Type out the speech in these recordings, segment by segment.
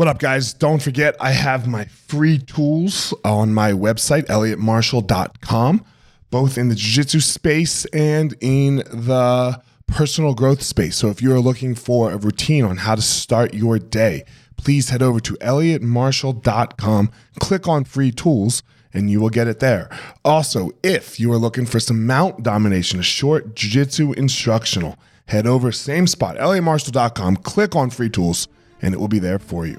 What up, guys? Don't forget, I have my free tools on my website, elliottmarshall.com, both in the jiu jitsu space and in the personal growth space. So if you're looking for a routine on how to start your day, please head over to elliottmarshall.com, click on free tools, and you will get it there. Also, if you are looking for some mount domination, a short jiu jitsu instructional, head over, same spot, elliottmarshall.com, click on free tools, and it will be there for you.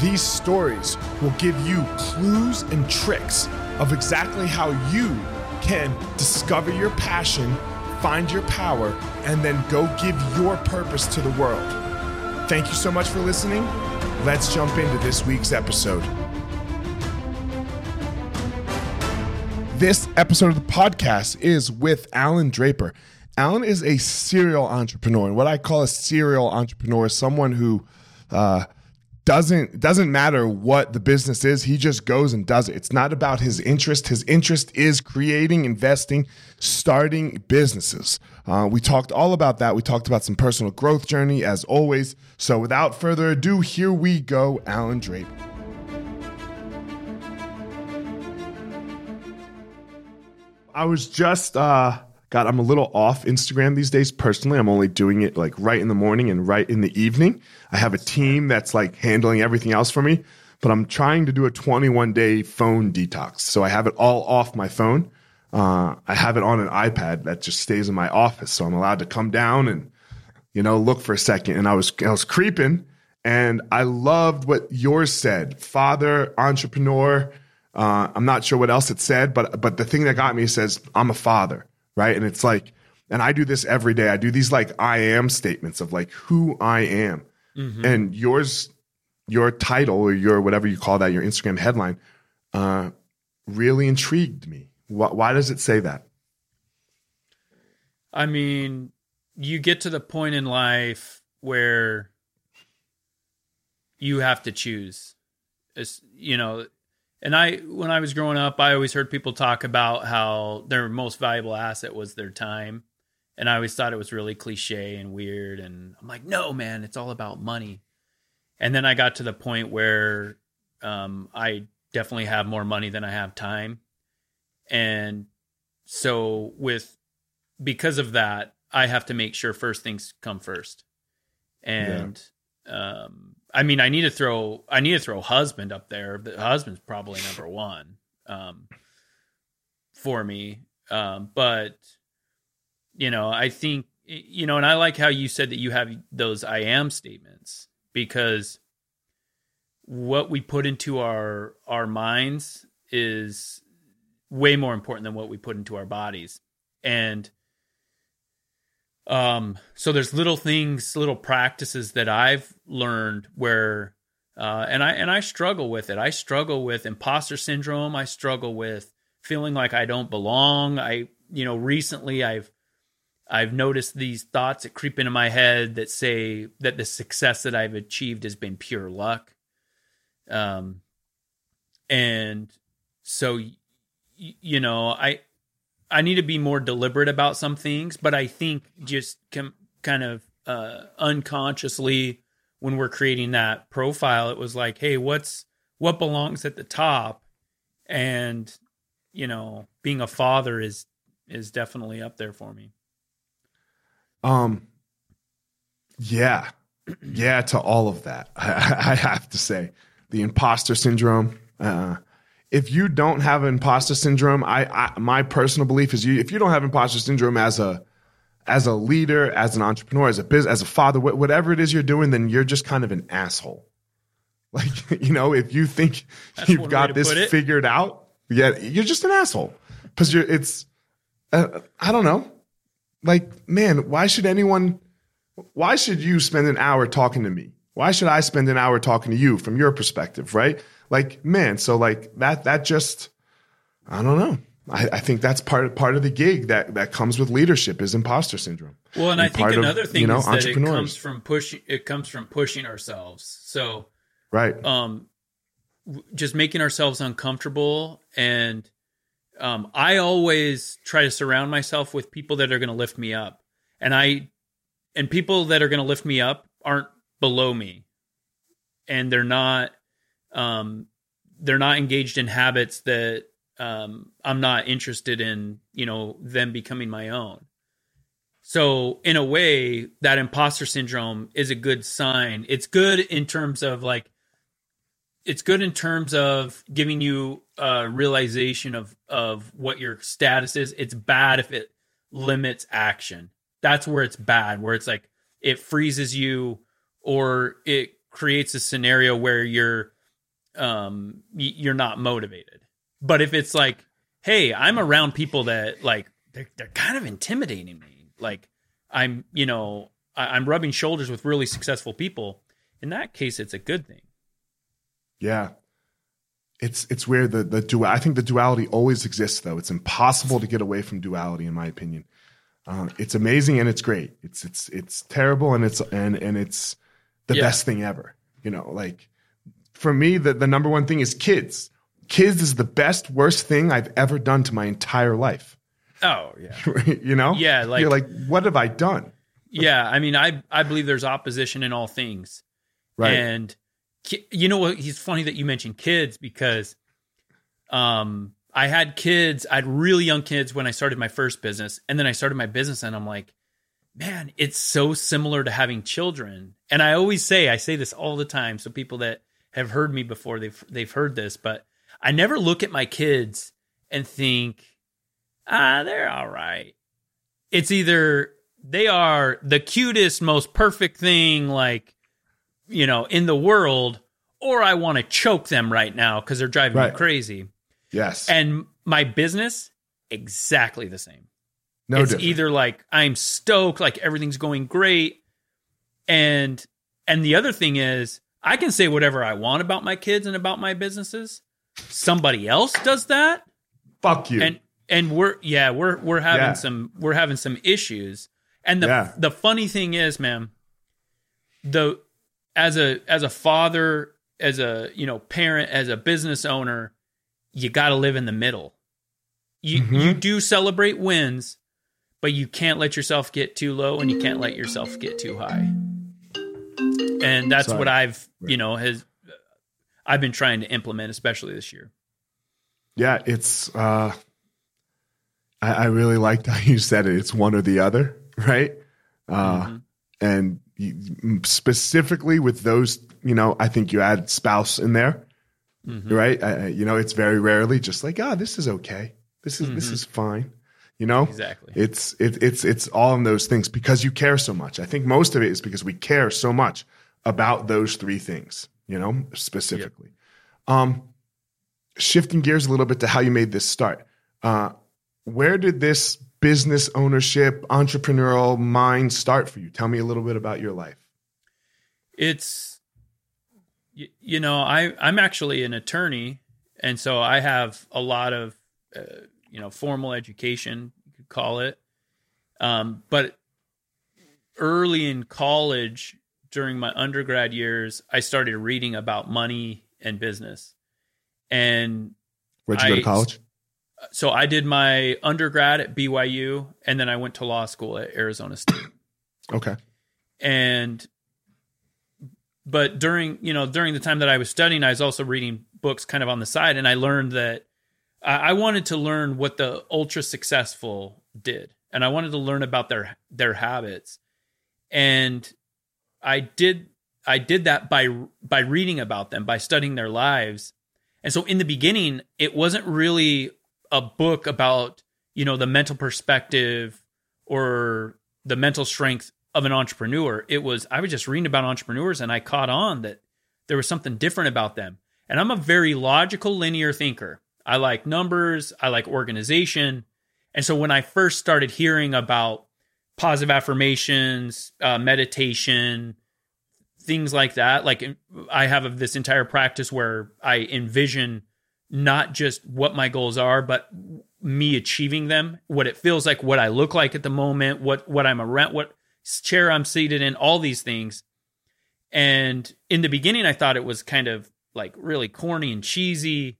These stories will give you clues and tricks of exactly how you can discover your passion, find your power, and then go give your purpose to the world. Thank you so much for listening. Let's jump into this week's episode. This episode of the podcast is with Allan Draper. Allan is a serial entrepreneur, and what I call a serial entrepreneur is someone who uh, doesn't doesn't matter what the business is he just goes and does it. It's not about his interest. His interest is creating investing starting businesses. Uh, we talked all about that. We talked about some personal growth journey as always. So without further ado here we go allan draper. I was just uh God, I'm a little off Instagram these days personally. I'm only doing it like right in the morning and right in the evening. I have a team that's like handling everything else for me, but I'm trying to do a 21 day phone detox. So I have it all off my phone. Uh, I have it on an iPad that just stays in my office. So I'm allowed to come down and, you know, look for a second. And I was, I was creeping and I loved what yours said. Father, entrepreneur. Uh, I'm not sure what else it said, but, but the thing that got me says, I'm a father right? And it's like, and I do this every day. I do these like I am statements of like who I am. Mm-hmm. And yours, your title or your whatever you call that, your Instagram headline, uh, really intrigued me. Why, why does it say that? I mean, you get to the point in life where you have to choose. It's, you know, and I, when I was growing up, I always heard people talk about how their most valuable asset was their time. And I always thought it was really cliche and weird. And I'm like, no, man, it's all about money. And then I got to the point where um, I definitely have more money than I have time. And so, with because of that, I have to make sure first things come first. And yeah. um, I mean, I need to throw I need to throw husband up there. But husband's probably number one um, for me. Um, but you know, I think you know, and I like how you said that you have those I am statements because what we put into our our minds is way more important than what we put into our bodies. And um, so there's little things, little practices that I've learned where, uh, and I and I struggle with it. I struggle with imposter syndrome. I struggle with feeling like I don't belong. I, you know, recently I've I've noticed these thoughts that creep into my head that say that the success that I've achieved has been pure luck. Um, and so, you know, I I need to be more deliberate about some things, but I think just com- kind of uh, unconsciously when we're creating that profile, it was like, hey, what's what belongs at the top, and you know, being a father is is definitely up there for me. Um, yeah, yeah, to all of that, I, I have to say, the imposter syndrome. Uh, if you don't have imposter syndrome, I, I my personal belief is you if you don't have imposter syndrome as a as a leader, as an entrepreneur, as a business, as a father, whatever it is you're doing, then you're just kind of an asshole. Like, you know, if you think That's you've got this figured out, yeah, you're just an asshole. Because you're, it's, uh, I don't know. Like, man, why should anyone, why should you spend an hour talking to me? Why should I spend an hour talking to you from your perspective, right? Like, man, so like that that just I don't know. I, I think that's part of, part of the gig that that comes with leadership is imposter syndrome. Well, and, and I think another of, thing you know, is that it comes from pushing it comes from pushing ourselves. So right, um, just making ourselves uncomfortable and um, I always try to surround myself with people that are going to lift me up, and I and people that are going to lift me up aren't below me, and they're not um, they're not engaged in habits that um, I'm not interested in. You know, them becoming my own. So in a way, that imposter syndrome is a good sign. It's good in terms of like it's good in terms of giving you a realization of of what your status is. It's bad if it limits action. That's where it's bad, where it's like it freezes you or it creates a scenario where you're um you're not motivated. But if it's like, hey, I'm around people that like they're they're kind of intimidating me. Like I'm, you know, I'm rubbing shoulders with really successful people. In that case, it's a good thing. Yeah. It's it's where the the dual. I think the duality always exists, though. It's impossible to get away from duality, in my opinion. Um, it's amazing and it's great. It's it's it's terrible and it's and and it's the yeah. best thing ever. You know, like for me, the the number one thing is kids. Kids is the best worst thing I've ever done to my entire life. Oh yeah, you know, yeah. Like you're like, what have I done? Yeah, I mean, I I believe there's opposition in all things, right? And you know what? He's funny that you mentioned kids because, um, I had kids. I had really young kids when I started my first business, and then I started my business, and I'm like, man, it's so similar to having children. And I always say, I say this all the time, so people that have heard me before, they've they've heard this, but I never look at my kids and think, ah, they're all right. It's either they are the cutest, most perfect thing, like you know, in the world, or I want to choke them right now because they're driving right. me crazy. Yes. And my business, exactly the same. No, it's different. either like I'm stoked, like everything's going great, and and the other thing is I can say whatever I want about my kids and about my businesses. Somebody else does that. Fuck you. And and we're yeah we're we're having yeah. some we're having some issues. And the yeah. the funny thing is, man, the as a as a father, as a you know parent, as a business owner, you got to live in the middle. You mm-hmm. you do celebrate wins, but you can't let yourself get too low, and you can't let yourself get too high. And that's Sorry. what I've you know has I've been trying to implement, especially this year. Yeah, it's. uh I, I really liked how you said it. It's one or the other, right? Uh, mm-hmm. And specifically with those, you know, I think you add spouse in there, mm-hmm. right? I, you know, it's very rarely just like, ah, oh, this is okay. This is mm-hmm. this is fine. You know, exactly. It's it, it's it's all in those things because you care so much. I think most of it is because we care so much about those three things. You know, specifically. Yep. Um, shifting gears a little bit to how you made this start. Uh, where did this business ownership, entrepreneurial mind start for you? Tell me a little bit about your life. It's, you know, I, I'm actually an attorney. And so I have a lot of, uh, you know, formal education, you could call it. Um, but early in college, during my undergrad years, I started reading about money and business. And where'd you I, go to college? so I did my undergrad at BYU and then I went to law school at Arizona State. Okay. And but during, you know, during the time that I was studying, I was also reading books kind of on the side and I learned that I wanted to learn what the ultra successful did. And I wanted to learn about their their habits. And I did I did that by by reading about them, by studying their lives. And so in the beginning, it wasn't really a book about you know the mental perspective or the mental strength of an entrepreneur. It was I was just reading about entrepreneurs and I caught on that there was something different about them. And I'm a very logical linear thinker. I like numbers, I like organization. And so when I first started hearing about positive affirmations, uh, meditation, things like that. Like I have of this entire practice where I envision not just what my goals are, but me achieving them, what it feels like, what I look like at the moment, what what I'm around, what chair I'm seated in, all these things. And in the beginning, I thought it was kind of like really corny and cheesy.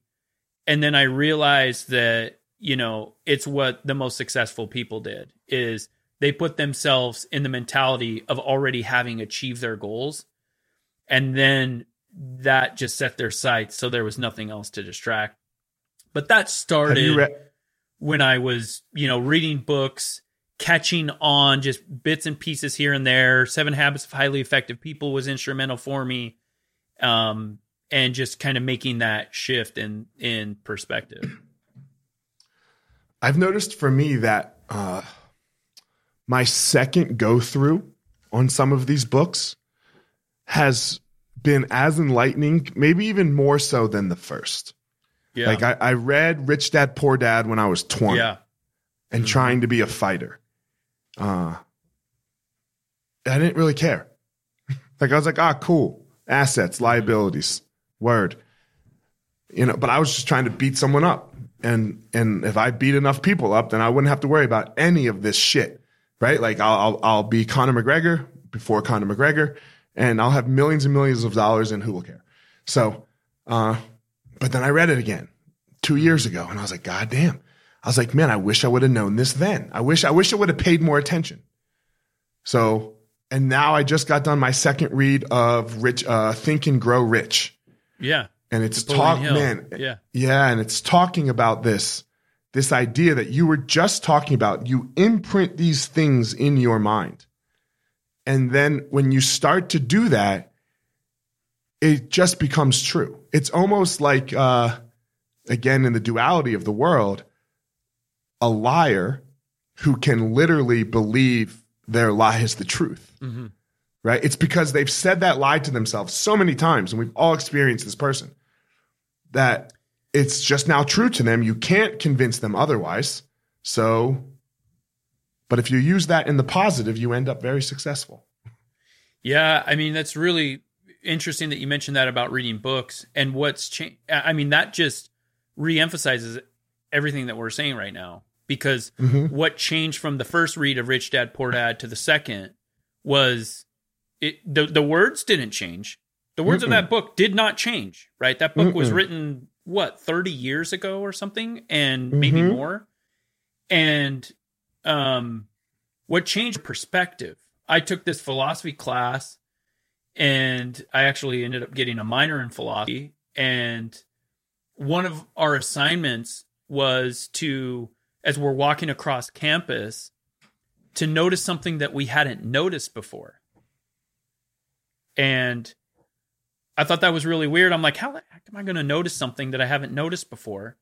And then I realized that, you know, it's what the most successful people did is they put themselves in the mentality of already having achieved their goals. And then that just set their sights. So there was nothing else to distract. But that started re- when I was, you know, reading books, catching on just bits and pieces here and there. Seven Habits of Highly Effective People was instrumental for me. Um, and just kind of making that shift in in perspective. I've noticed for me that uh, my second go through on some of these books has been as enlightening, maybe even more so than the first. Yeah. Like I, I read Rich Dad Poor Dad when I was 20 yeah. and mm-hmm. trying to be a fighter. Uh, I didn't really care. like I was like, ah, cool. Assets, liabilities, word. You know, but I was just trying to beat someone up. And and if I beat enough people up, then I wouldn't have to worry about any of this shit right? Like I'll, I'll, I'll be Conor McGregor before Conor McGregor and I'll have millions and millions of dollars and who will care? So, uh, but then I read it again two years ago and I was like, God damn. I was like, man, I wish I would have known this then. I wish, I wish I would have paid more attention. So, and now I just got done my second read of Rich, uh, Think and Grow Rich. Yeah. And it's talk, man. Yeah. Yeah. And it's talking about this this idea that you were just talking about. You imprint these things in your mind. And then when you start to do that, it just becomes true. It's almost like, uh, again, in the duality of the world, a liar who can literally believe their lie is the truth. Mm-hmm. Right? It's because they've said that lie to themselves so many times, and we've all experienced this person that it's just now true to them. You can't convince them otherwise. So, but if you use that in the positive, you end up very successful. Yeah, I mean that's really interesting that you mentioned that about reading books and what's changed. I mean that just reemphasizes everything that we're saying right now because mm-hmm. what changed from the first read of Rich Dad Poor Dad to the second was it the the words didn't change. The words Mm-mm. of that book did not change, right? That book Mm-mm. was written what 30 years ago or something and maybe mm-hmm. more. And um what changed perspective? I took this philosophy class and i actually ended up getting a minor in philosophy and one of our assignments was to as we're walking across campus to notice something that we hadn't noticed before. And I thought that was really weird. I'm like, how the heck am I going to notice something that I haven't noticed before?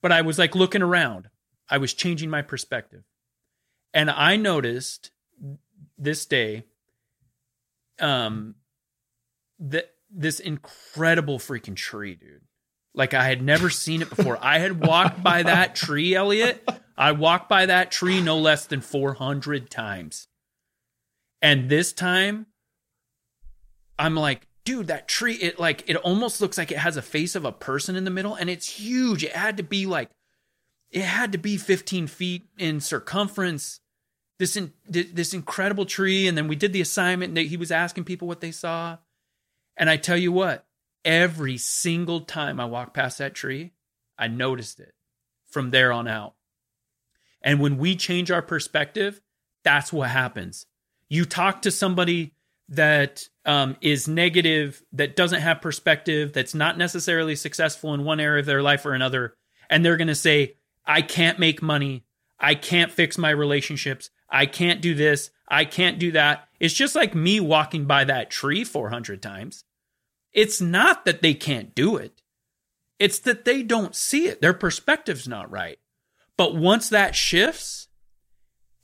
But I was like looking around. I was changing my perspective. And I noticed this day um that this incredible freaking tree, dude. Like I had never seen it before. I had walked by that tree, Elliot. I walked by that tree no less than 400 times. And this time I'm like, dude, that tree, it like, it almost looks like it has a face of a person in the middle and it's huge. It had to be like, it had to be 15 feet in circumference. This, in, this incredible tree. And then we did the assignment and he was asking people what they saw. And I tell you what, every single time I walked past that tree, I noticed it from there on out. And when we change our perspective, that's what happens. You talk to somebody that um, is negative, that doesn't have perspective, that's not necessarily successful in one area of their life or another, and they're going to say, I can't make money. I can't fix my relationships. I can't do this. I can't do that. It's just like me walking by that tree 400 times. It's not that they can't do it, it's that they don't see it. Their perspective's not right. But once that shifts,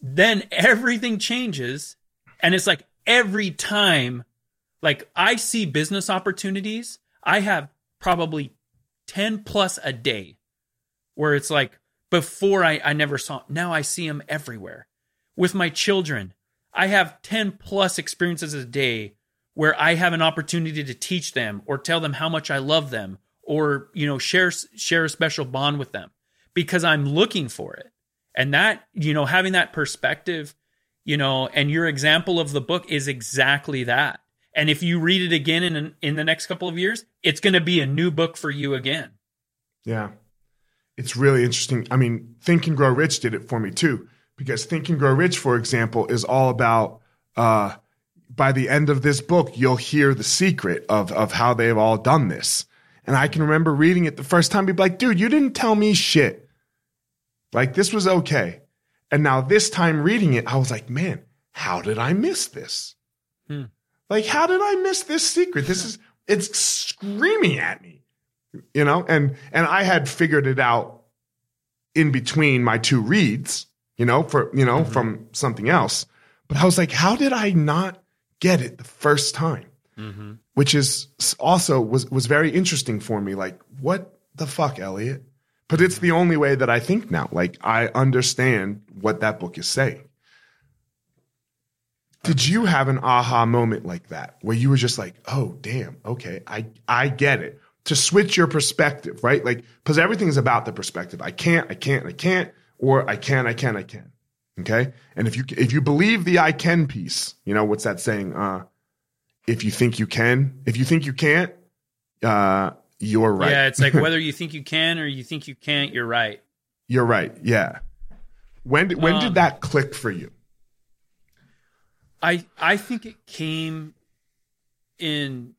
then everything changes. And it's like every time like I see business opportunities, I have probably 10 plus a day where it's like before I, I never saw, now I see them everywhere. With my children, I have 10 plus experiences a day where I have an opportunity to teach them or tell them how much I love them or you know share share a special bond with them because I'm looking for it. And that, you know, having that perspective, you know, and your example of the book is exactly that. And if you read it again in in the next couple of years, it's going to be a new book for you again. Yeah. It's really interesting. I mean, Think and Grow Rich did it for me too, because Think and Grow Rich, for example, is all about uh, by the end of this book, you'll hear the secret of of how they've all done this. And I can remember reading it the first time, be like, dude, you didn't tell me shit. Like this was okay. And now this time reading it, I was like, man, how did I miss this? Hmm. Like, how did I miss this secret? This is it's screaming at me. You know, and and I had figured it out in between my two reads, you know, for you know, mm-hmm. from something else. But I was like, how did I not get it the first time? Mm-hmm. Which is also was was very interesting for me. Like, what the fuck, Elliot? But it's the only way that I think now. Like I understand what that book is saying. Did you have an aha moment like that where you were just like, "Oh, damn, okay, I I get it." To switch your perspective, right? Like because everything is about the perspective. I can't, I can't, I can't, or I can, I can, I can. Okay? And if you if you believe the I can piece, you know, what's that saying? Uh if you think you can, if you think you can't, uh you're right. Yeah, it's like whether you think you can or you think you can't, you're right. You're right. Yeah. When did, when um, did that click for you? I I think it came in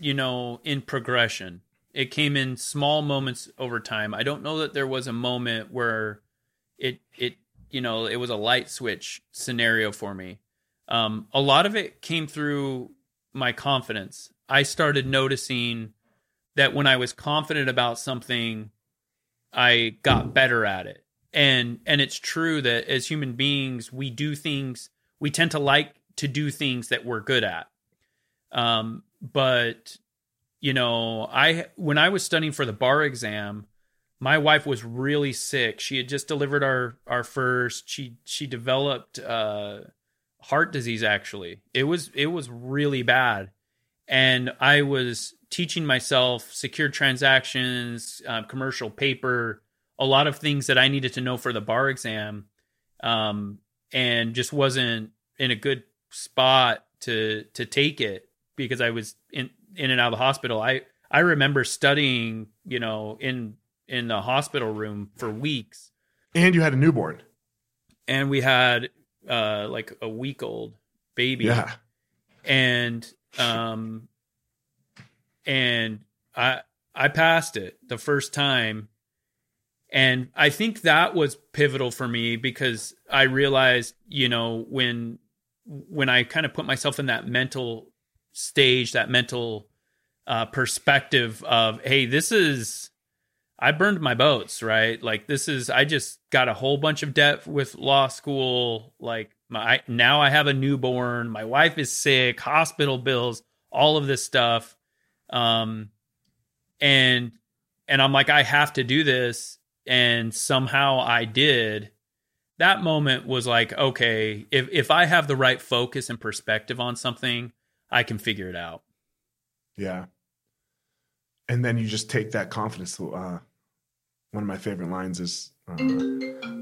you know, in progression. It came in small moments over time. I don't know that there was a moment where it it you know, it was a light switch scenario for me. Um, a lot of it came through my confidence. I started noticing that when I was confident about something, I got better at it. And and it's true that as human beings, we do things we tend to like to do things that we're good at. Um, but you know, I when I was studying for the bar exam, my wife was really sick. She had just delivered our our first. She she developed uh, heart disease. Actually, it was it was really bad, and I was teaching myself secure transactions, uh, commercial paper, a lot of things that I needed to know for the bar exam, um, and just wasn't in a good spot to to take it because I was in in and out of the hospital. I I remember studying, you know, in in the hospital room for weeks. And you had a newborn. And we had uh like a week old baby. Yeah. And um and I I passed it the first time and I think that was pivotal for me because I realized, you know, when when I kind of put myself in that mental stage, that mental uh, perspective of, hey, this is I burned my boats, right? Like this is I just got a whole bunch of debt with law school. Like my now I have a newborn, my wife is sick, hospital bills, all of this stuff. Um, and and I'm like, I have to do this, and somehow I did. That moment was like, okay, if if I have the right focus and perspective on something, I can figure it out. Yeah. And then you just take that confidence. Uh, one of my favorite lines is,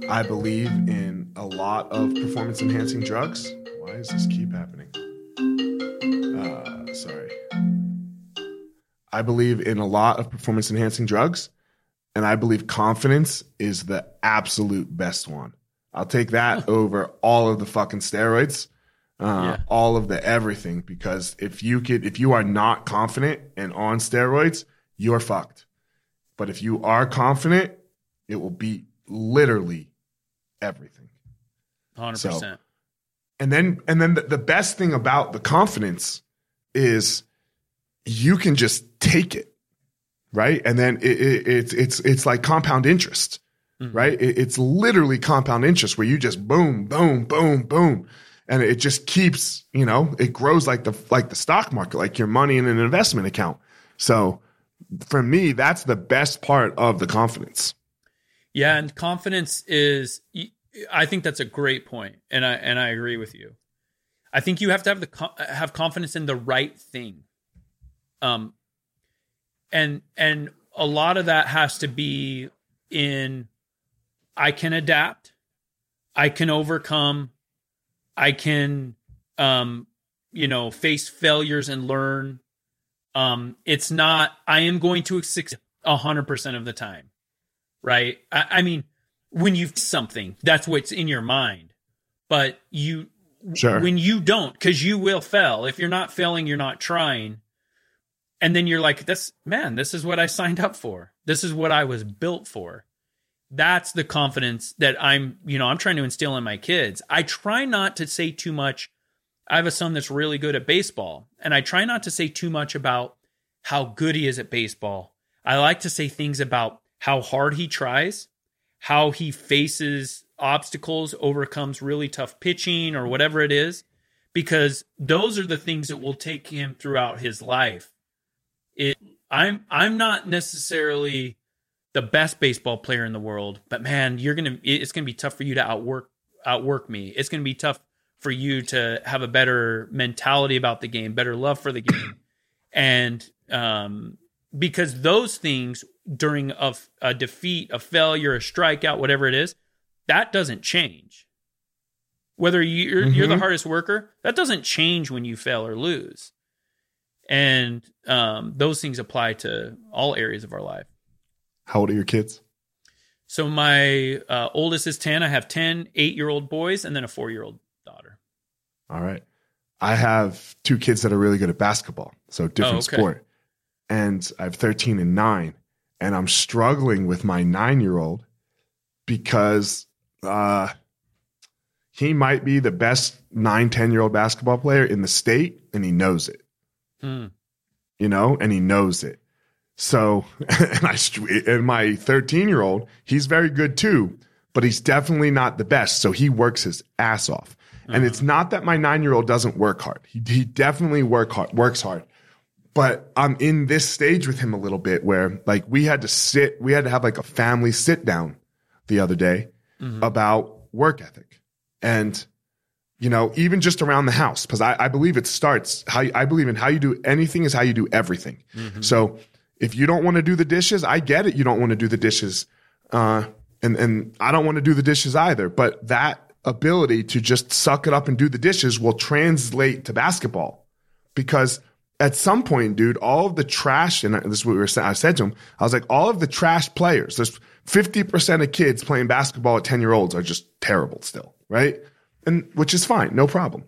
"I believe in a lot of performance enhancing drugs." Why does this keep happening? Uh, sorry. I believe in a lot of performance enhancing drugs, and I believe confidence is the absolute best one. I'll take that over all of the fucking steroids, uh, yeah. all of the everything, because if you could, if you are not confident and on steroids, you're fucked. But if you are confident, it will be literally everything. Hundred so, percent. And then, and then the, the best thing about the confidence is you can just take it, right? And then it, it, it's it's it's like compound interest, mm-hmm. right? It, it's literally compound interest where you just boom, boom, boom, boom, and it just keeps, you know, it grows like the like the stock market, like your money in an investment account. So for me, that's the best part of the confidence. Yeah, and confidence is I think that's a great point and I and I agree with you. I think you have to have the have confidence in the right thing. Um and and a lot of that has to be in I can adapt, I can overcome, I can um you know face failures and learn. Um it's not I am going to succeed hundred percent of the time. Right? I, I mean when you something, that's what's in your mind. But you Sure. when you don't, because you will fail. If you're not failing, you're not trying. And then you're like, this man, this is what I signed up for. This is what I was built for. That's the confidence that I'm, you know, I'm trying to instill in my kids. I try not to say too much. I have a son that's really good at baseball, and I try not to say too much about how good he is at baseball. I like to say things about how hard he tries, how he faces obstacles, overcomes really tough pitching or whatever it is, because those are the things that will take him throughout his life. It I'm I'm not necessarily the best baseball player in the world, but man, you're gonna it's gonna be tough for you to outwork outwork me. It's gonna be tough for you to have a better mentality about the game, better love for the game, and um, because those things during a, a defeat, a failure, a strikeout, whatever it is, that doesn't change. Whether you're, mm-hmm. you're the hardest worker, that doesn't change when you fail or lose. And um, those things apply to all areas of our life. How old are your kids? So my uh, oldest is 10. I have 10 eight year old boys and then a four year old daughter. All right. I have two kids that are really good at basketball. So different oh, okay. sport. And I have 13 and nine. And I'm struggling with my nine year old because uh, he might be the best nine, 10 year old basketball player in the state, and he knows it. Mm. You know, and he knows it. So, and I, and my 13 year old, he's very good too, but he's definitely not the best. So he works his ass off. Uh-huh. And it's not that my nine year old doesn't work hard. He, he definitely work hard, works hard. But I'm in this stage with him a little bit where like we had to sit, we had to have like a family sit down the other day mm-hmm. about work ethic. And, you know, even just around the house, because I, I, believe it starts how you, I believe in how you do anything is how you do everything. Mm-hmm. So if you don't want to do the dishes, I get it. You don't want to do the dishes. Uh, and, and I don't want to do the dishes either. But that ability to just suck it up and do the dishes will translate to basketball because at some point, dude, all of the trash, and this is what we were saying, I said to him, I was like, all of the trash players, there's 50% of kids playing basketball at 10 year olds are just terrible still, right? And which is fine, no problem.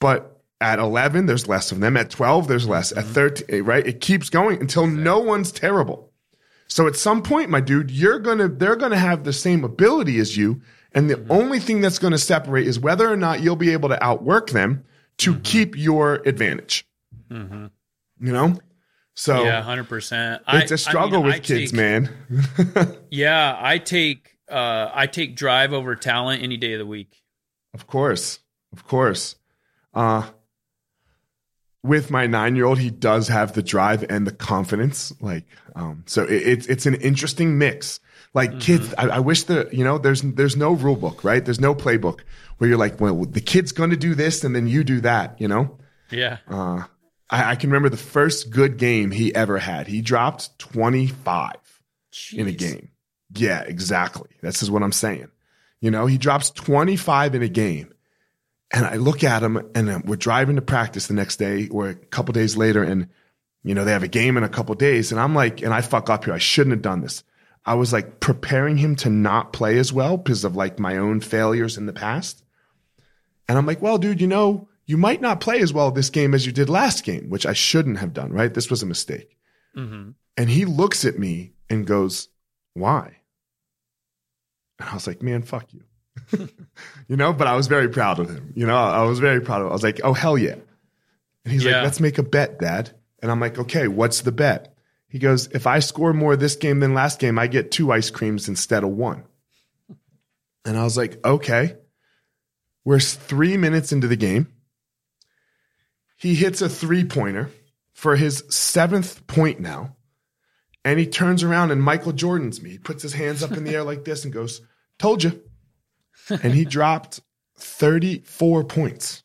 But at 11, there's less of them. At 12, there's less. At mm-hmm. 13, right? It keeps going until no one's terrible. So at some point, my dude, you're gonna, they're gonna have the same ability as you. And the mm-hmm. only thing that's gonna separate is whether or not you'll be able to outwork them to mm-hmm. keep your advantage. Mm-hmm. You know? So yeah, hundred percent. It's a struggle I mean, with I kids, take, man. yeah, I take uh, I take drive over talent any day of the week. Of course, of course. Uh, with my nine year old, he does have the drive and the confidence. Like, um, so it, it's it's an interesting mix. Like mm-hmm. kids, I, I, wish the you know there's there's no rule book, right? There's no playbook where you're like, well, the kid's going to do this and then you do that, you know? Yeah. Uh, I, I, can remember the first good game he ever had. He dropped 25 Jeez. in a game. Yeah, exactly. This is what I'm saying. You know, he drops 25 in a game. And I look at him and uh, we're driving to practice the next day or a couple days later. And, you know, they have a game in a couple days. And I'm like, and I fuck up here. I shouldn't have done this. I was like preparing him to not play as well because of like my own failures in the past. And I'm like, well, dude, you know, you might not play as well this game as you did last game, which I shouldn't have done, right? This was a mistake. Mm-hmm. And he looks at me and goes, Why? And I was like, Man, fuck you. you know, but I was very proud of him. You know, I was very proud of him. I was like, Oh, hell yeah. And he's yeah. like, Let's make a bet, dad. And I'm like, Okay, what's the bet? He goes, If I score more this game than last game, I get two ice creams instead of one. And I was like, Okay. We're three minutes into the game he hits a three pointer for his seventh point now. And he turns around and Michael Jordan's me. He puts his hands up in the air like this and goes, Told you. And he dropped 34 points.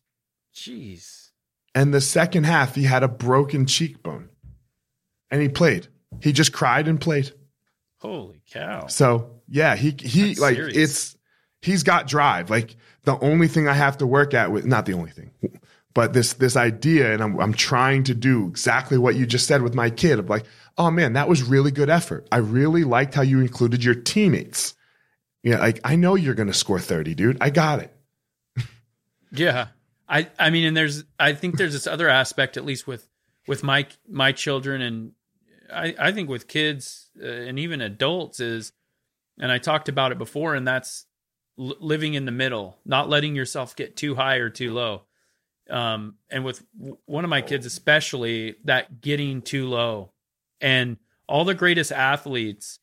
Jeez. And the second half, he had a broken cheekbone and he played. He just cried and played. Holy cow. So yeah, he, he That's like serious. it's, he's got drive. Like the only thing I have to work at with, not the only thing, but this, this idea. And I'm, I'm trying to do exactly what you just said with my kid. I'm like, oh man, that was really good effort. I really liked how you included your teammates. Yeah. Like I know you're going to score 30, dude. I got it. Yeah. I I mean and there's I think there's this other aspect at least with with my my children and I I think with kids uh, and even adults is and I talked about it before and that's living in the middle, not letting yourself get too high or too low. Um and with w- one of my kids especially that getting too low and all the greatest athletes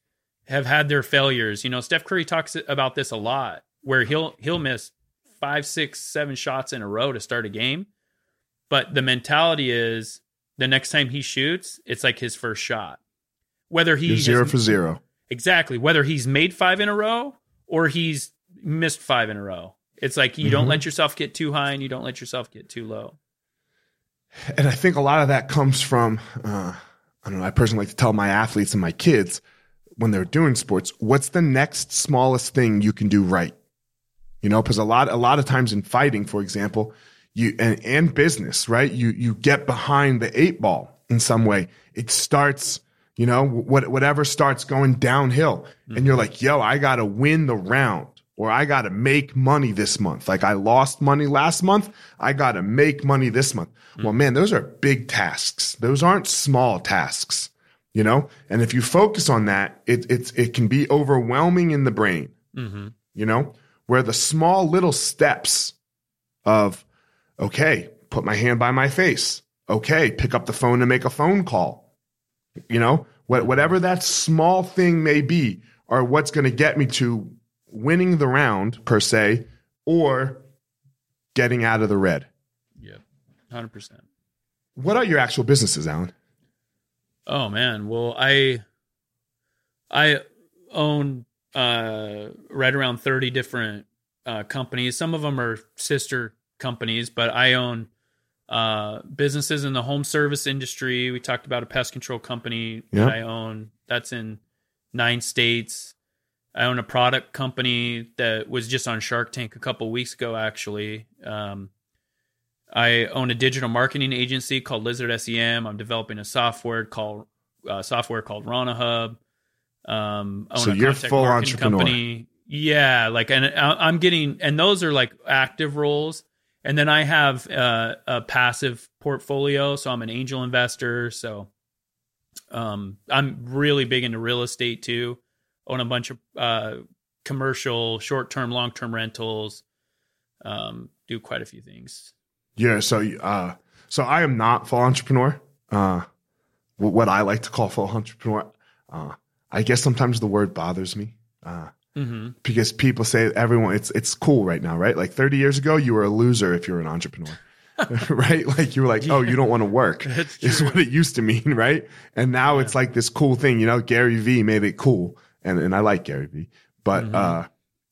have had their failures. You know, Steph Curry talks about this a lot where he'll he'll miss five, six, seven shots in a row to start a game. But the mentality is the next time he shoots, it's like his first shot. Whether he You're zero has- for zero. exactly whether he's made five in a row or he's missed five in a row. It's like you don't Mhm. let yourself get too high and you don't let yourself get too low. And I think a lot of that comes from, uh, I don't know, I personally like to tell my athletes and my kids when they're doing sports, what's the next smallest thing you can do right? You know, because a lot, a lot of times in fighting, for example, you, and, and business, right? You, you get behind the eight ball in some way. It starts, you know, what, whatever starts going downhill and you're like, yo, I got to win the round or I got to make money this month. Like I lost money last month. I got to make money this month. Well, man, those are big tasks. Those aren't small tasks, you know? And if you focus on that, it, it's, it can be overwhelming in the brain, Mm-hmm. you know, where the small little steps of, okay, put my hand by my face. Okay, pick up the phone and make a phone call. You know, what, whatever that small thing may be, are what's going to get me to winning the round per se, or getting out of the red. Yep. 100%. What are your actual businesses, Allan? Oh man, well I I own uh right around 30 different uh companies. Some of them are sister companies, but I own uh businesses in the home service industry. We talked about a pest control company Yeah. that I own. That's in 9 states. I own a product company that was just on Shark Tank a couple weeks ago actually. Um I own a digital marketing agency called Lizard SEM. I'm developing a software called uh, software called Rana Hub. Um, own So a you're full entrepreneur. Company. Yeah, like, and I- I'm getting, and those are like active roles. And then I have uh, a passive portfolio, so I'm an angel investor. So, um, I'm really big into real estate too. Own a bunch of uh, commercial, short-term, long-term rentals. Um, do quite a few things. Yeah, so uh, so I am not full entrepreneur. Uh, what I like to call full entrepreneur. Uh, I guess sometimes the word bothers me. Uh, Mm-hmm. because people say everyone it's it's cool right now, right? Like 30 years ago, you were a loser if you were an entrepreneur. right? Like you were like, oh, you don't want to work. Is what it used to mean, right? And now it's like this cool thing, you know, Gary Vee made it cool. And and I like Gary Vee, but Mhm. uh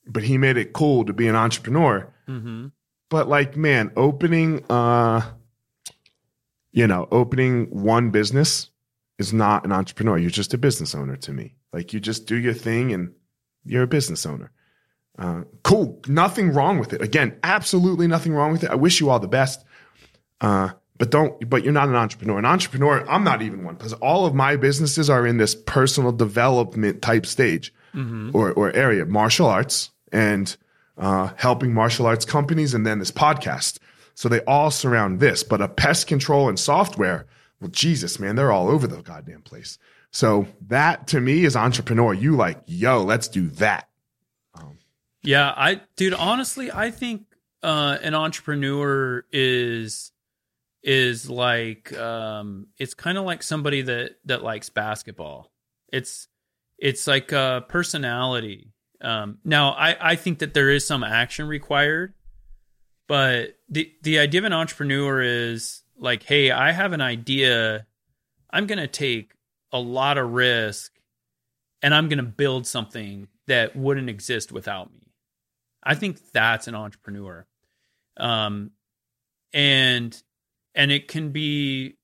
but he made it cool to be an entrepreneur. Mm-hmm. But like, man, opening uh you know, opening one business is not an entrepreneur. You're just a business owner to me. Like you just do your thing and you're a business owner. Uh, cool. Nothing wrong with it. Again, absolutely nothing wrong with it. I wish you all the best. Uh, but don't, but you're not an entrepreneur. An entrepreneur, I'm not even one because all of my businesses are in this personal development type stage Mm-hmm. or, or area, martial arts and uh, helping martial arts companies, and then this podcast. So they all surround this. But a pest control and software, well, Jesus, man, they're all over the goddamn place. So that to me is entrepreneur. You like, yo, let's do that. Yeah, I dude, honestly, I think uh an entrepreneur is is like um it's kind of like somebody that that likes basketball. It's it's like a personality. Um now I I think that there is some action required, but the the idea of an entrepreneur is like, hey, I have an idea. I'm going to take a lot of risk and I'm going to build something that wouldn't exist without me. I think that's an entrepreneur. Um, and and it can be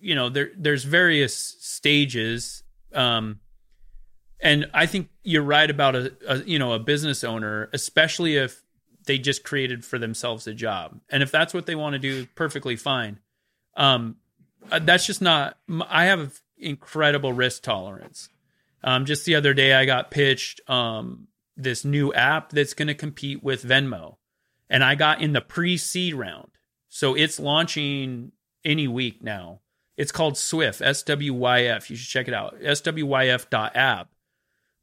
you know there there's various stages um and i think you're right about a, a you know a business owner especially if they just created for themselves a job. And if that's what they want to do perfectly fine. Um uh, that's just not i have incredible risk tolerance. Um just the other day i got pitched um this new app that's going to compete with venmo. And i got in the pre-seed round so it's launching any week now it's called Swift, S W Y F. You should check it out. SWYF.app.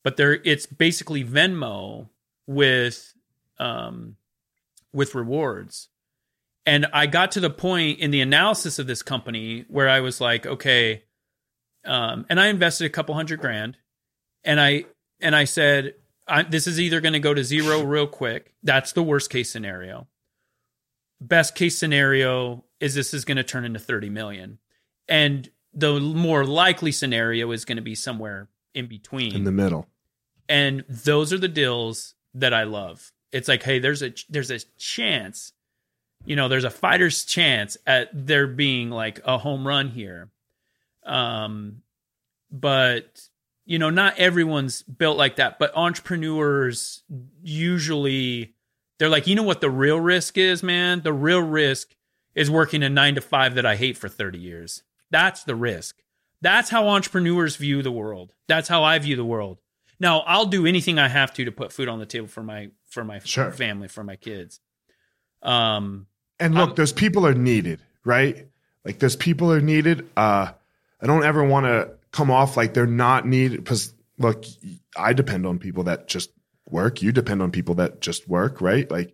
But there it's basically Venmo with um with rewards. And I got to the point in the analysis of this company where I was like, okay, um, and I invested a couple hundred grand, and I and I said, I, this is either going to go to zero real quick. That's the worst case scenario. Best case scenario is this is going to turn into thirty million. And the more likely scenario is going to be somewhere in between. In the middle. And those are the deals that i love. It's like hey there's a there's a chance you know there's a fighter's chance at there being like a home run here. Um but you know not everyone's built like that but entrepreneurs usually they're like you know what the real risk is man the real risk is working a 9 to 5 that i hate for 30 years that's the risk. That's how entrepreneurs view the world. That's how I view the world. Now, I'll do anything I have to to put food on the table for my for my Sure. family, for my kids. Um, And look, Um, those people are needed, right? Like those people are needed. Uh, I don't ever want to come off like they're not needed because look, I depend on people that just work. You depend on people that just work, right? Like,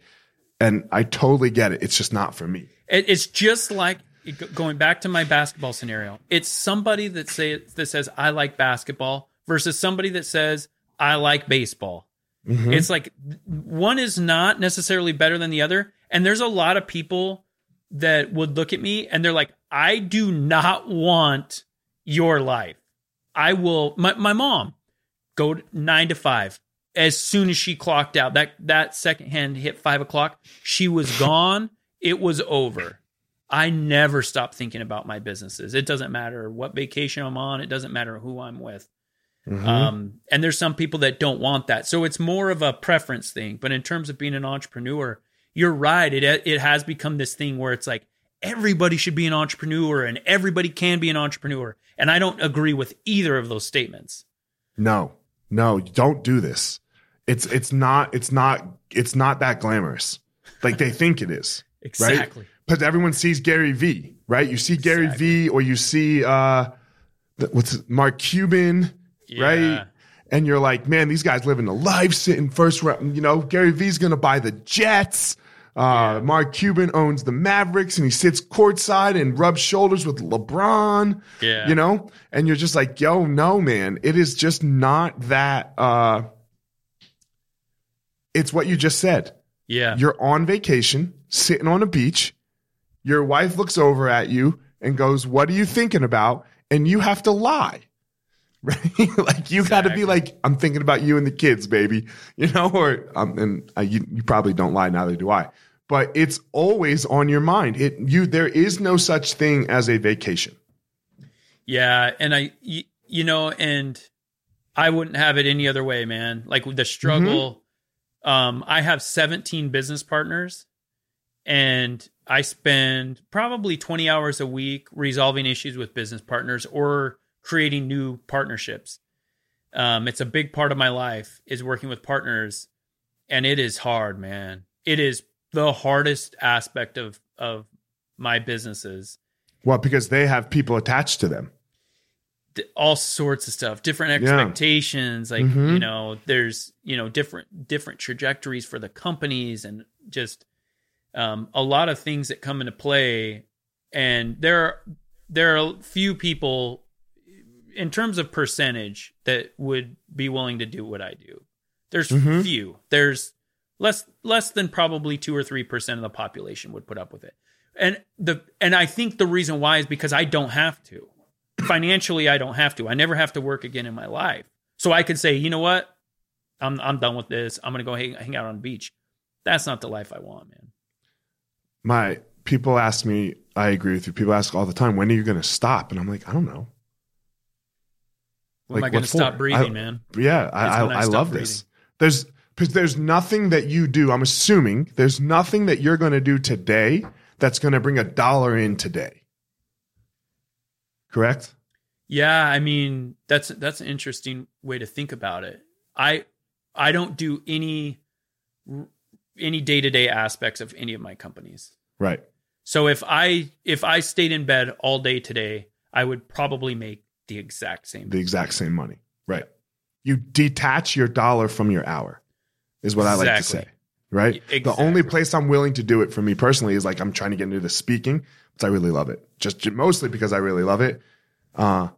and I totally get it. It's just not for me. it's just like going back to my basketball scenario. It's somebody that say that says I like basketball versus somebody that says I like baseball. Mhm. It's like one is not necessarily better than the other. And there's a lot of people that would look at me and they're like, I do not want your life. I will, my, my mom, go to nine to five. As soon as she clocked out, that, that second hand hit five o'clock, she was gone. It was over. I never stop thinking about my businesses. It doesn't matter what vacation I'm on, it doesn't matter who I'm with. Mhm. Um, and there's some people that don't want that. So it's more of a preference thing. But in terms of being an entrepreneur, you're right. It it has become this thing where it's like everybody should be an entrepreneur and everybody can be an entrepreneur. And I don't agree with either of those statements. no, no, don't do this. It's it's not it's not it's not that glamorous. Like they think it is. Exactly. because everyone sees Gary V, right? You see Gary V, or you see uh, the- what's it, Mark Cuban, right? And you're like, man, these guys living the life, sitting first round. You know, Gary V's gonna buy the Jets. Uh, Mark Cuban owns the Mavericks, and he sits courtside and rubs shoulders with LeBron. Yeah. you know, and you're just like, yo, no, man, it is just not that. Uh, it's what you just said. Yeah. You're on vacation, sitting on a beach. Your wife looks over at you and goes, What are you thinking about? And you have to lie. Right? like you got to be like, I'm thinking about you and the kids, baby. You know, or um, and uh, you, you probably don't lie, neither do I. But it's always on your mind. It you there is no such thing as a vacation. Yeah, and I you know, and I wouldn't have it any other way, man. Like the struggle. Um, I have 17 business partners, and I spend probably 20 hours a week resolving issues with business partners or creating new partnerships. Um, it's a big part of my life is working with partners, and it is hard, man. It is the hardest aspect of of my businesses. Well, because they have people attached to them. All sorts of stuff different Yeah. expectations like Mhm. you know there's you know different different trajectories for the companies and just um, a lot of things that come into play and there are there are a few people in terms of percentage that would be willing to do what I do there's Mhm. few there's less less than probably 2 or 3% of the population would put up with it and the and I think the reason why is because I don't have to financially I don't have to. I never have to work again in my life. So I could say, you know what? I'm I'm done with this. I'm gonna go hang, hang out on the beach. That's not the life I want, man. my people ask me, I agree with you. People ask all the time, when are you going to stop? And I'm like, I don't know. When am I gonna stop for? breathing, I- man? Yeah, I, I, I I love this. There's because there's nothing that you do. I'm assuming there's nothing that you're going to do today that's going to bring a dollar in today. Correct? Yeah, I mean that's that's an interesting way to think about it. I I don't do any any day to day aspects of any of my companies. Right. So if I if I stayed in bed all day today, I would probably make the exact same. The exact same money. Right. You detach your dollar from your hour, is what I like to say. Right. Y- The only place I'm willing to do it for me personally is like I'm trying to get into the speaking, because I really love it. Just mostly because I really love it. Uh,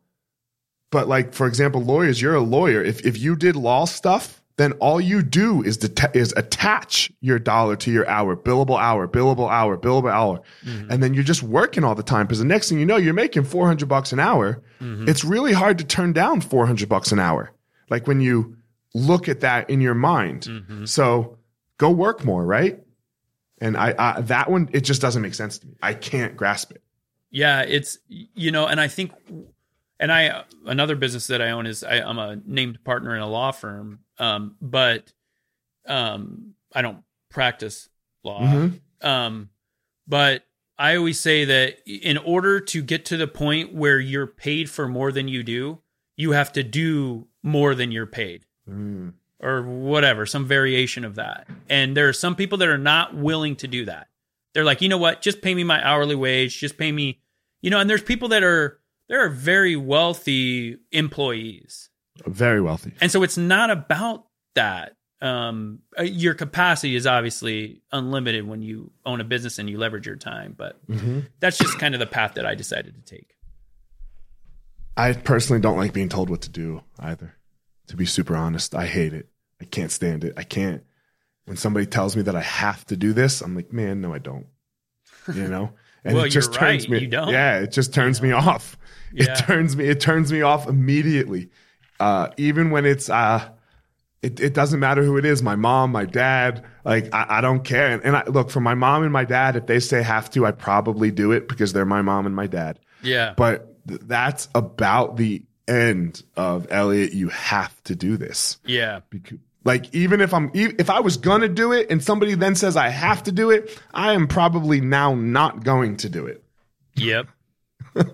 but like for example, lawyers, you're a lawyer. If if you did law stuff, then all you do is det- is attach your dollar to your hour, billable hour, billable hour, billable hour, Mhm. and then you're just working all the time. Because the next thing you know, you're making 400 bucks an hour. Mhm. It's really hard to turn down 400 bucks an hour. Like when you look at that in your mind. Mhm. So go work more, right? And I, I that one it just doesn't make sense to me. I can't grasp it. Yeah, it's you know, and I think, and I another business that I own is I, I'm a named partner in a law firm, um, but um, I don't practice law. Mhm. Um, but I always say that in order to get to the point where you're paid for more than you do, you have to do more than you're paid Mm. Or whatever, some variation of that. And there are some people that are not willing to do that. They're like, you know what? Just pay me my hourly wage. Just pay me, you know. And there's people that are there are very wealthy employees, Very wealthy. and so it's not about that. Um, uh, your capacity is obviously unlimited when you own a business and you leverage your time, but Mm-hmm. that's just kind of the path that I decided to take. I personally don't like being told what to do either. To be super honest, I hate it. I can't stand it. I can't. When somebody tells me that I have to do this, I'm like, man, no, I don't. You know, and Well, it just turns right, me. you don't. Yeah, it just turns me off. Yeah. It turns me. It turns me off immediately. Uh, even when it's. Uh, it, it doesn't matter who it is my mom my dad like i, I don't care and, and I, look for my mom and my dad if they say have to i probably do it because they're my mom and my dad Yeah, but th- that's about the end of Elliot. You have to do this. yeah, Because, like, even if I'm, if I was gonna do it, and somebody then says I have to do it, I am probably now not going to do it. yep.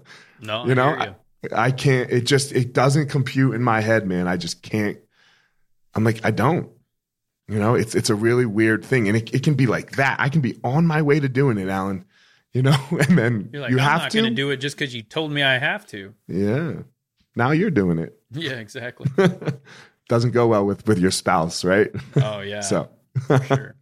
No, You know, hear you. I, I can't. It just it doesn't compute in my head, man. I just can't. I'm like, I don't. You know, it's it's a really weird thing, and it, it can be like that. I can be on my way to doing it, Allan. You know, and then You're like, you I'm have not to do it just because you told me I have to. yeah. Now you're doing it. Yeah, exactly. doesn't go well with with your spouse, right? Oh yeah, so sure.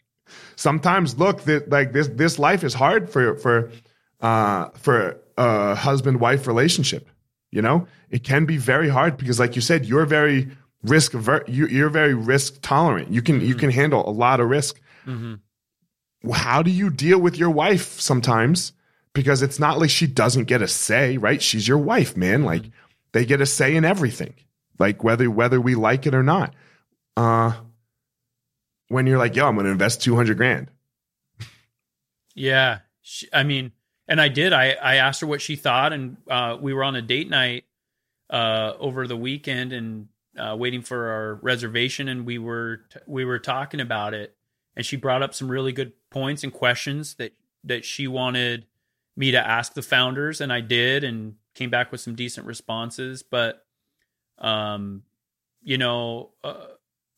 sometimes look that like this this life is hard for for uh for a husband wife relationship. You know, it can be very hard because, like you said, you're very risk aver- you're very risk tolerant. You can you can handle a lot of risk. hmm How do you deal with your wife sometimes? Because it's not like she doesn't get a say, right? She's your wife, man. Like they get a say in everything, like whether whether we like it or not. Uh, when you're like, yo, I'm going to invest two hundred grand. Yeah, she, I mean, and I did. I I asked her what she thought, and uh, we were on a date night uh, over the weekend, and uh, waiting for our reservation, and we were t- we were talking about it, and she brought up some really good points and questions that that she wanted me to ask the founders, and I did, and came back with some decent responses, but um, you know, uh,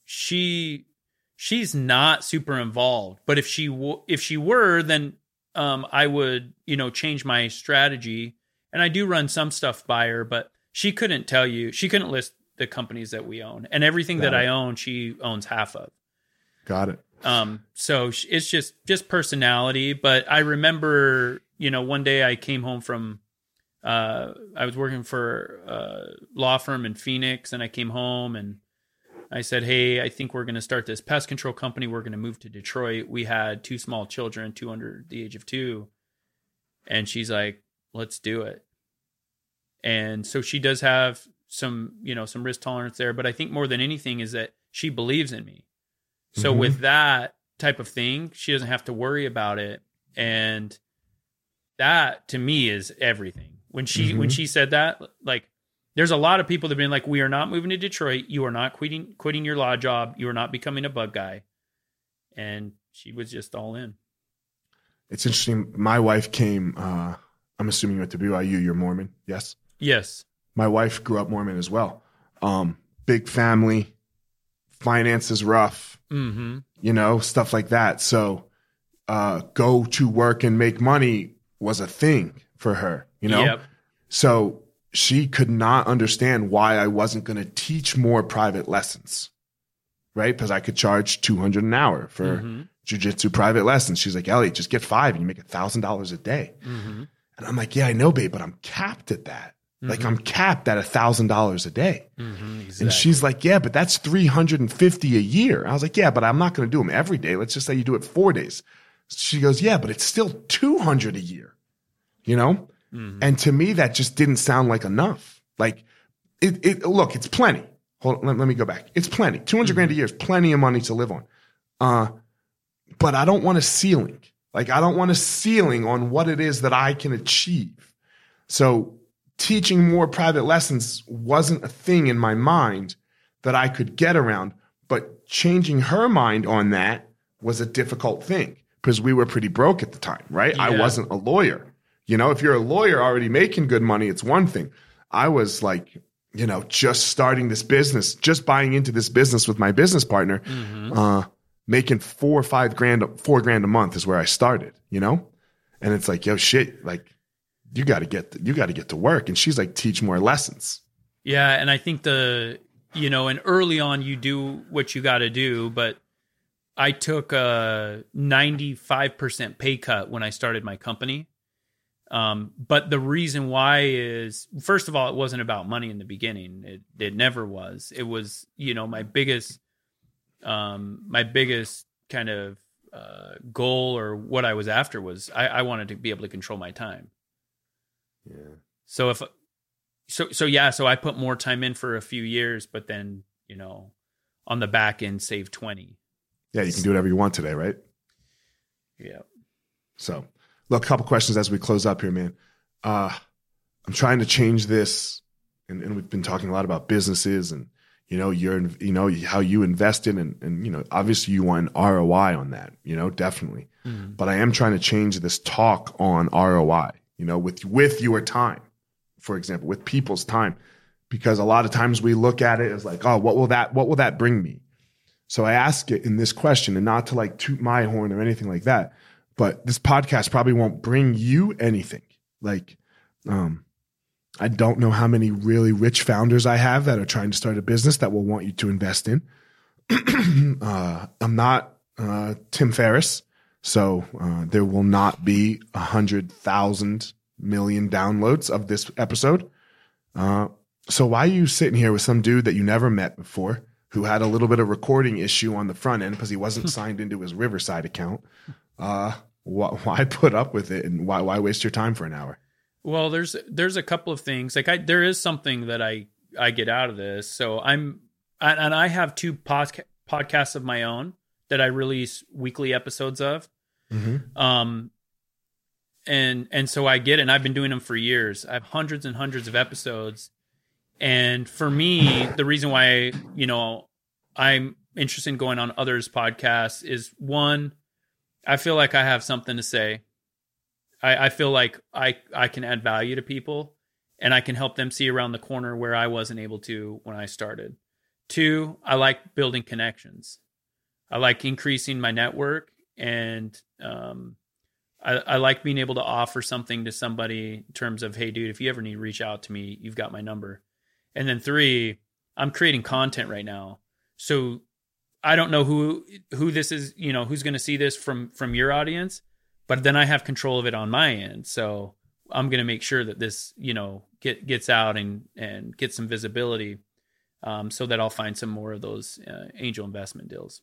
she she's not super involved but if she w- if she were then um i would you know change my strategy. And i do run some stuff by her but she couldn't tell you she couldn't list the companies that we own. And everything that Got i own she owns half of. Got it. um so it's just just personality but i remember you know one day i came home from uh i was working for a law firm in phoenix and i came home and i said hey i think we're going to start this pest control company. We're going to move to detroit. We had two small children two under the age of two. And she's like let's do it. And so she does have some you know some risk tolerance there but i think more than anything is that she believes in me. So Mhm. with that type of thing she doesn't have to worry about it. And that to me is everything. When she when she said that, like there's a lot of people that have been like, We are not moving to Detroit, you are not quitting quitting your law job, you are not becoming a bug guy. And she was just all in. It's interesting. My wife came. Uh, I'm assuming you went to BYU. You're Mormon, yes. Yes. My wife grew up Mormon as well. Um, big family, finances rough, Mm-hmm. you know, stuff like that. So, uh, go to work and make money was a thing for her, you know? Yep. So she could not understand why I wasn't going to teach more private lessons, right? Because I could charge 200 an hour for Mhm. jujitsu private lessons. She's like, Elliot, just get five and you make a thousand dollars a day. Mm-hmm. And I'm like, yeah, I know, babe, but I'm capped at that. Like I'm capped at a thousand dollars a day. Mm-hmm. Exactly. And she's like, yeah, but that's 350 a year. I was like, yeah, but I'm not going to do them every day. Let's just say you do it four days. She goes, yeah, but it's still 200 a year, you know? Mhm. And to me, that just didn't sound like enough. Like it, it look, it's plenty. Hold on, let, let me go back. It's plenty. 200 grand a year is plenty of money to live on. Uh, but I don't want a ceiling. Like I don't want a ceiling on what it is that I can achieve. So teaching more private lessons wasn't a thing in my mind that I could get around, but changing her mind on that was a difficult thing because we were pretty broke at the time, right? I wasn't a lawyer. You know, if you're a lawyer already making good money, it's one thing. I was like, you know, just starting this business, just buying into this business with my business partner, Mhm. uh, making four or five grand, four grand a month is where I started, you know? And it's like, yo, shit, like you got to get, you got to get to work. And she's like, teach more lessons. Yeah, and I think the you know, and early on you do what you got to do, but I took a 95% pay cut when I started my company. Um, but the reason why is first of all, it wasn't about money in the beginning. It it never was. It was, you know, my biggest um my biggest kind of uh goal or what I was after was I, I wanted to be able to control my time. Yeah. So if so so yeah, so I put more time in for a few years, but then, you know, on the back end save 20. Yeah. You can do whatever you want today, right? Yeah. So, look, a couple questions as we close up here, man. Uh, I'm trying to change this, and, and we've been talking a lot about businesses and you know you're you know how you invested and and you know obviously you want an ROI on that, you know definitely. But I am trying to change this talk on ROI, you know, with with your time, for example, with people's time, because a lot of times we look at it as like, oh, what will that what will that bring me? So I ask it in this question, and not to like toot my horn or anything like that, but this podcast probably won't bring you anything. Like, um, I don't know how many really rich founders I have that are trying to start a business that will want you to invest in. uh, I'm not uh, Tim Ferriss, so uh, there will not be a hundred thousand million downloads of this episode. Uh, so why are you sitting here with some dude that you never met before, who had a little bit of recording issue on the front end because he wasn't signed into his Riverside account? Uh, wh- why put up with it, and why why waste your time for an hour? Well, there's there's a couple of things. Like I there is something that I I get out of this. So I'm and and I have two podca- podcasts of my own that I release weekly episodes of. Mm-hmm. Um and and so I get it and I've been doing them for years. I have hundreds and hundreds of episodes. And for me, the reason why, you know, I'm interested in going on others podcasts is one, I feel like I have something to say. I, I feel like I, I can add value to people and I can help them see around the corner where I wasn't able to when I started. Two, I like building connections. I like increasing my network and um, I, I like being able to offer something to somebody in terms of, hey, dude, if you ever need to reach out to me, you've got my number. And then three, I'm creating content right now. So I don't know who who this is, you know, who's going to see this from from your audience, but then I have control of it on my end. So I'm going to make sure that this, you know, get gets out and and get some visibility, um, so that I'll find some more of those uh, angel investment deals.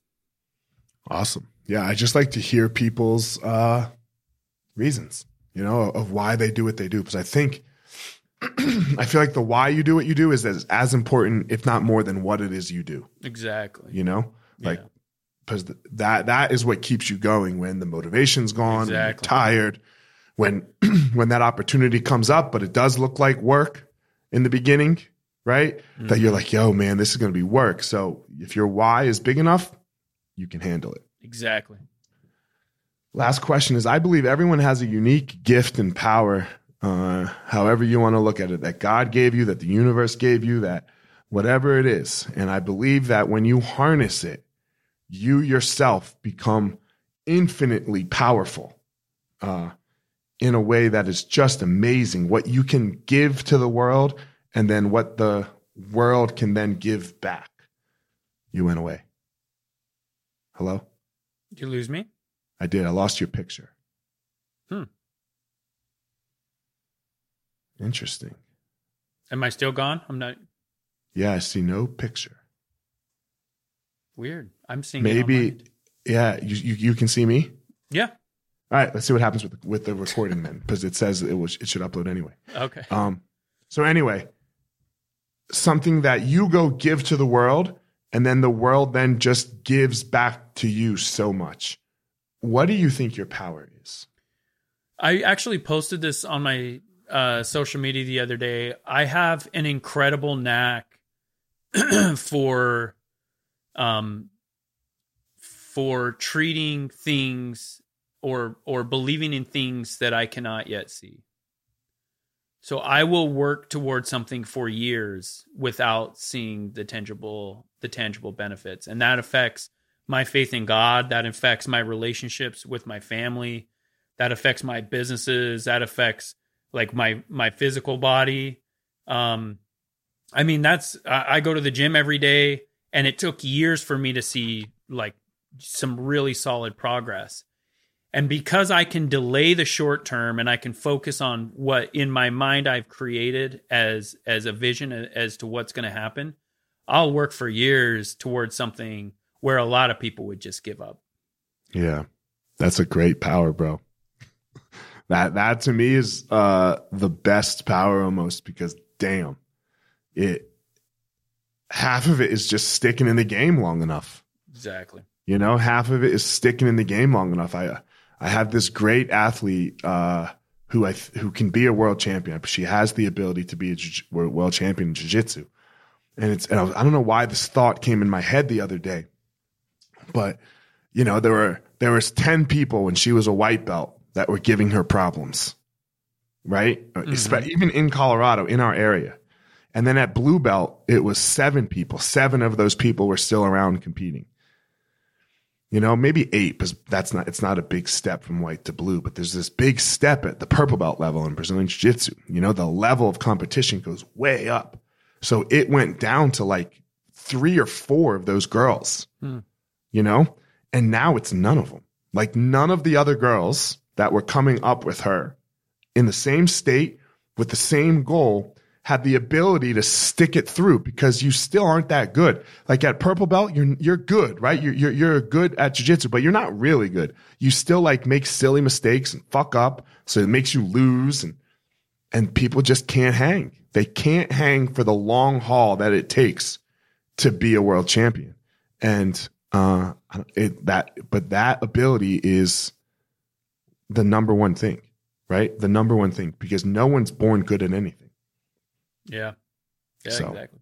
Awesome. Yeah, I just like to hear people's uh, reasons, you know, of why they do what they do. Because I think, I feel like the why you do what you do is as, as important, if not more, than what it is you do. Exactly. You know, like Yeah. because that that is what keeps you going when the motivation's gone, Exactly. tired, when when that opportunity comes up, but it does look like work in the beginning, right? Mm-hmm. That you're like, yo, man, this is going to be work. So if your why is big enough, you can handle it. Exactly. Last question is I believe everyone has a unique gift and power, uh, however you want to look at it, that God gave you, that the universe gave you, that whatever it is. And I believe that when you harness it, you yourself become infinitely powerful uh, in a way that is just amazing. What you can give to the world and then what the world can then give back. You went away. Hello? Did you lose me? I did. I lost your picture. Hmm. Interesting. Am I still gone? I'm not. Yeah, I see no picture. Weird. I'm seeing maybe. Yeah, you, you you can see me. Yeah. All right. Let's see what happens with with the recording then, because it says it was it should upload anyway. Okay. Um. So anyway, something that you go give to the world, and then the world then just gives back to you so much. What do you think your power is? I actually posted this on my uh, social media the other day. I have an incredible knack for um for treating things or or believing in things that I cannot yet see. So I will work towards something for years without seeing the tangible the tangible benefits. And that affects my faith in God, that affects my relationships with my family, that affects my businesses, that affects like my my physical body. Um I mean that's I, I go to the gym every day and it took years for me to see like some really solid progress. And because I can delay the short term and I can focus on what in my mind I've created as as a vision as to what's going to happen, I'll work for years towards something where a lot of people would just give up. Yeah. That's a great power, bro. that that to me is uh the best power almost because damn. It half of it is just sticking in the game long enough. Exactly. You know, half of it is sticking in the game long enough. I I have this great athlete uh who I who can be a world champion. She has the ability to be a world champion in jiu-jitsu. And it's and I, was, I don't know why this thought came in my head the other day but you know, there were there was 10 people when she was a white belt that were giving her problems. Right? Mm-hmm. Even in Colorado, in our area. And then at blue belt, it was seven people. Seven of those people were still around competing. You know, maybe eight, because that's not it's not a big step from white to blue, but there's this big step at the purple belt level in Brazilian Jiu-Jitsu. You know, the level of competition goes way up. So it went down to like three or four of those girls. Hmm you know? And now it's none of them. Like none of the other girls that were coming up with her in the same state with the same goal had the ability to stick it through because you still aren't that good. Like at purple belt, you're you're good, right? You're you're you're good at jiu-jitsu, but you're not really good. You still like make silly mistakes and fuck up, so it makes you lose and and people just can't hang. They can't hang for the long haul that it takes to be a world champion. And uh, it, that, but that ability is the number one thing, right? The number one thing because no one's born good at anything. Yeah. Yeah, so, exactly.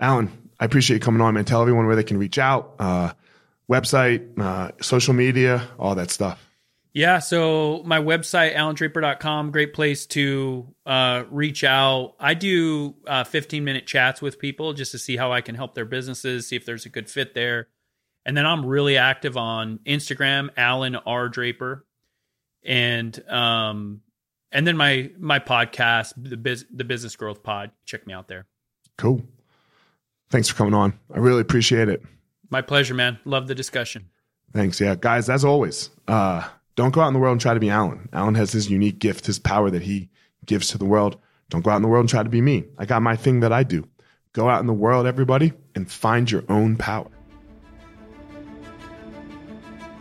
Allan, I appreciate you coming on, man. Tell everyone where they can reach out, uh, website, uh, social media, all that stuff. Yeah, so my website, allandraper.com, great place to uh, reach out. I do uh, 15 minute chats with people just to see how I can help their businesses, see if there's a good fit there. And then I'm really active on Instagram, Allan R Draper, and um, and then my my podcast, the biz, the Business Growth Pod. Check me out there. Cool. Thanks for coming on. I really appreciate it. My pleasure, man. Love the discussion. Thanks. Yeah, guys. As always, uh, don't go out in the world and try to be Allan. Allan has his unique gift, his power that he gives to the world. Don't go out in the world and try to be me. I got my thing that I do. Go out in the world, everybody, and find your own power.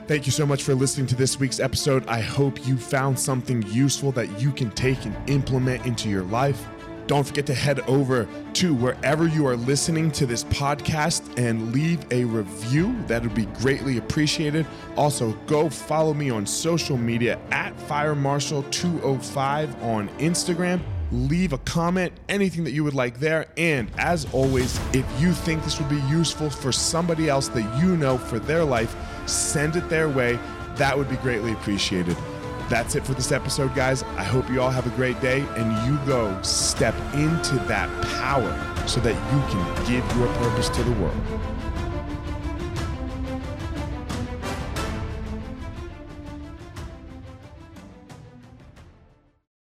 Thank you so much for listening to this week's episode. I hope you found something useful that you can take and implement into your life. Don't forget to head over to wherever you are listening to this podcast and leave a review. That would be greatly appreciated. Also, go follow me on social media at FireMarshal205 on Instagram. Leave a comment, anything that you would like there. And as always, if you think this would be useful for somebody else that you know for their life, send it their way. That would be greatly appreciated. That's it for this episode, guys. I hope you all have a great day and you go step into that power so that you can give your purpose to the world.